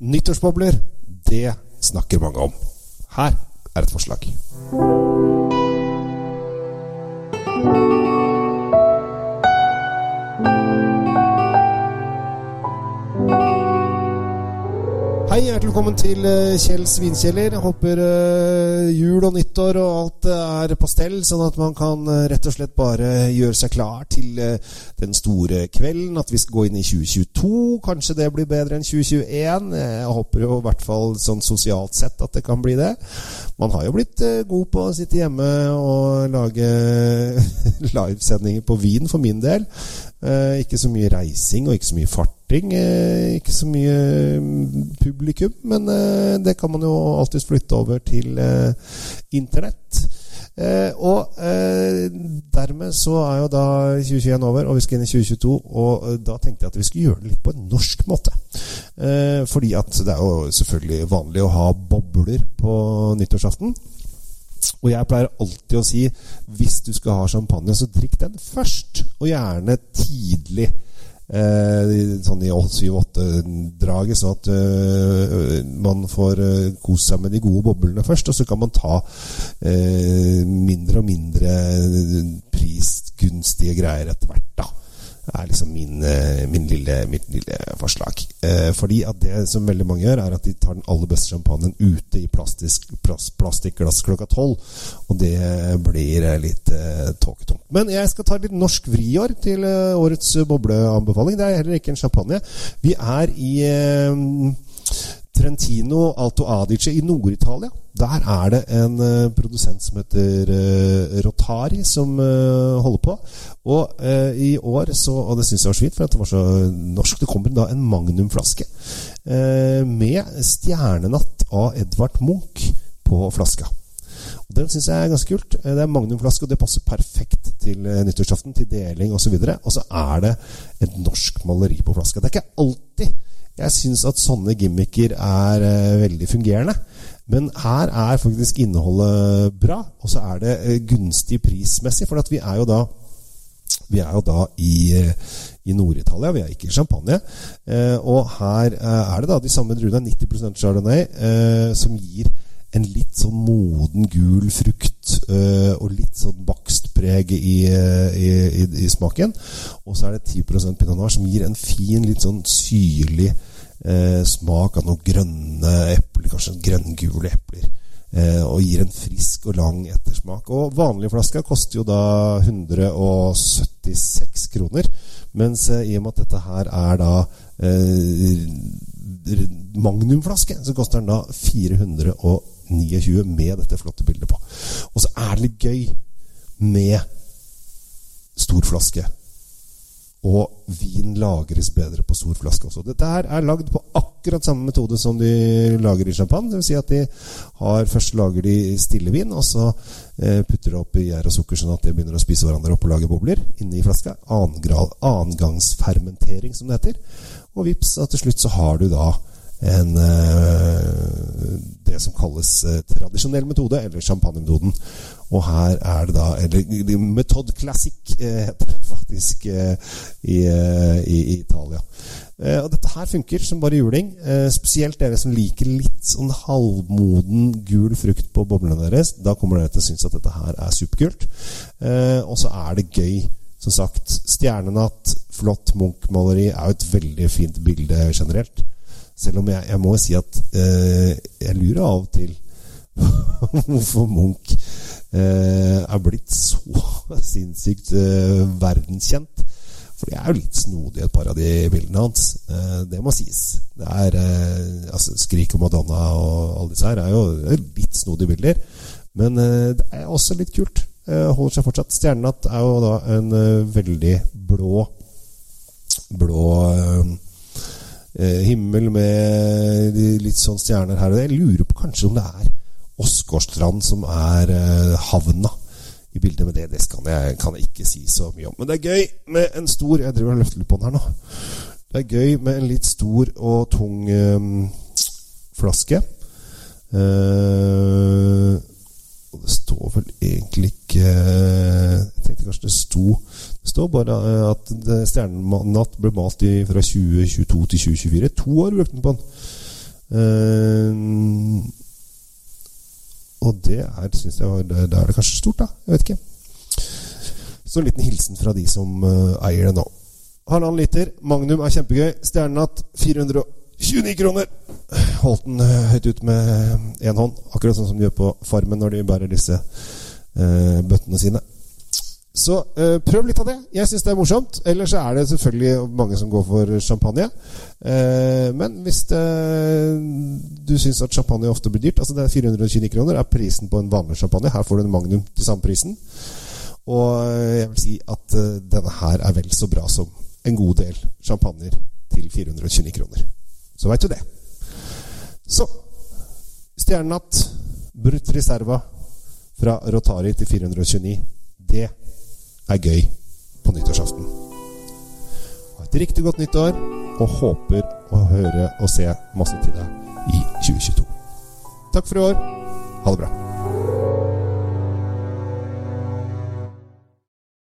Nyttårsbobler, det snakker mange om. Her er et forslag. Hei, hjertelig velkommen til eh, Kjell Svinkjeller. Jeg håper uh, jul og nyttår og alt uh, er på stell, sånn at man kan rett og slett bare gjøre seg klar til den store kvelden. At vi skal gå inn i 2022. Kanskje det blir bedre enn 2021. Jeg håper jo i hvert fall sånn sosialt sett at det kan bli det. Man har jo blitt god på å sitte hjemme og lage livesendinger på Wien, for min del. ikke så mye reising og ikke så mye fart sporting. Eh, ikke så mye mm, publikum, men eh, det kan man jo alltids flytte over til eh, internett. og dermed så er jo da 2021 over, og vi skal inn i 2022. Og da tenkte jeg at vi skulle gjøre det litt på en norsk måte. fordi at det er jo selvfølgelig vanlig å ha bobler på nyttårsaften. Og jeg pleier alltid å si hvis du skal ha champagne, så drikk den først. Og gjerne tidlig. Eh, sånn i 7-8-draget, sånn at uh, man får uh, kose seg med de gode boblene først. Og så kan man ta mindre og mindre prisgunstige greier etter hvert. Er liksom min, eh, min lille, mitt lille forslag. Eh, fordi at det som veldig mange gjør, er at de tar den aller beste champagnen ute i plastisk, plastikkglass klokka tolv. Og det blir eh, litt eh, tåketungt. Men jeg skal ta litt norsk vriår til eh, årets bobleanbefaling. Det er heller ikke en champagne. Vi er i eh, Trentino Alto Adige i Nord-Italia. Der er det en uh, produsent som heter uh, Rotari, som uh, holder på. Og i år så Og det syns jeg var så fint, for at det var så norsk. Det kommer da en magnumflaske med 'Stjernenatt' av Edvard Munch på flaska. Og Den syns jeg er ganske kult. Det er magnumflaske, og det passer perfekt til nyttårsaften, til deling osv. Og, så og så er det et norsk maleri på flaska. Det er ikke alltid jeg syns at sånne gimmicker er uh, veldig fungerende. Men her er faktisk innholdet bra, og så er det uh, gunstig prismessig. For vi er jo da, vi er jo da i, i Nord-Italia, vi er ikke i champagne. og her er det da de samme druene, 90% chardonnay, som gir en litt sånn moden, gul frukt og litt sånn bakstpreg i, i, i, i, smaken. Og så er det 10% pinot noir som gir en fin, litt sånn syrlig eh, smak av noen grønne epler, kanskje grønngule epler. Eh, og gir en frisk og lang ettersmak. Og vanlige flasker koster jo da 176 kroner. Mens eh, i og med at dette her er da eh, magnumflaske, så koster den da 429 med dette flotte bildet på. Og så er det litt gøy med stor flaske og vin lagres bedre på stor flaske også. Dette her er lagd på akkurat samme metode som de lager i champagne. Vil si at de har, først lager de stillevin, og så eh, putter det i gjær og sukker sånn at de begynner å spise hverandre opp og lage bobler inni flaska. Annengangsfermentering, som det heter. Og vips, og til slutt så har du da en eh, det som kalles eh, tradisjonell metode, eller champagnemetoden. Og her er det da Eller Metode Classic heter faktisk eh, i, eh, i, i, Italia. Eh, og dette her funker som bare juling. Eh, spesielt dere som liker litt sånn halvmoden gul frukt på boblene deres. Da kommer dere til å synes at dette her er superkult. Eh, og så er det gøy. Som sagt, stjernenatt, flott Munch-maleri er jo et veldig fint bilde generelt. Selv om jeg, jeg må si at jeg lurer av og til hvorfor Munch eh, er blitt så sinnssykt eh, verdenskjent. For det er jo litt snodig, et par av de bildene hans. Eh, det må sies. Det er eh, altså, Skrik og Madonna og alle disse her er jo litt snodige bilder. Men eh, det er også litt kult. Eh, holder seg fortsatt. Stjernenatt er jo da en veldig blå Blå himmel med litt sånn stjerner her og. Jeg lurer på kanskje om det er Åsgårdstrand som er uh, havna i bildet. Men det, det kan, jeg, kan, ikke si så mye om. Men det er gøy med en stor Jeg driver og løfter litt på den her nå. Det er gøy med en litt stor og tung um, flaske. Uh, og det står vel egentlig ikke Jeg tenkte kanskje det sto Det står bare at Stjernenatt ble malt i, fra 2022 til 2024. To år brukte den på den. Uh, og det er, synes jeg, da er det kanskje stort, da. Jeg vet ikke. Så en liten hilsen fra de som uh, eier det nå. Halvannen liter. Magnum er kjempegøy. Stjernenatt 429 kroner. Holdt den uh, høyt ut med én hånd. Akkurat sånn som de gjør på Farmen når de bærer disse uh, bøttene sine. Så uh, prøv litt av det. Jeg syns det er morsomt. Ellers er det selvfølgelig mange som går for champagne. Uh, men hvis det, du syns at champagne ofte blir dyrt Altså det er 429 kroner er prisen på en vanlig champagne. Her får du en Magnum til samme prisen. Og jeg vil si at uh, denne her er vel så bra som en god del champagner til 429 kroner. Så veit du det. Så Stjernenatt, Brut Reserva fra Rotari til 429. Det er gøy på nyttårsaften. Ha et riktig godt nyttår, og håper å høre og se masse til deg i 2022. Takk for i år. Ha det bra.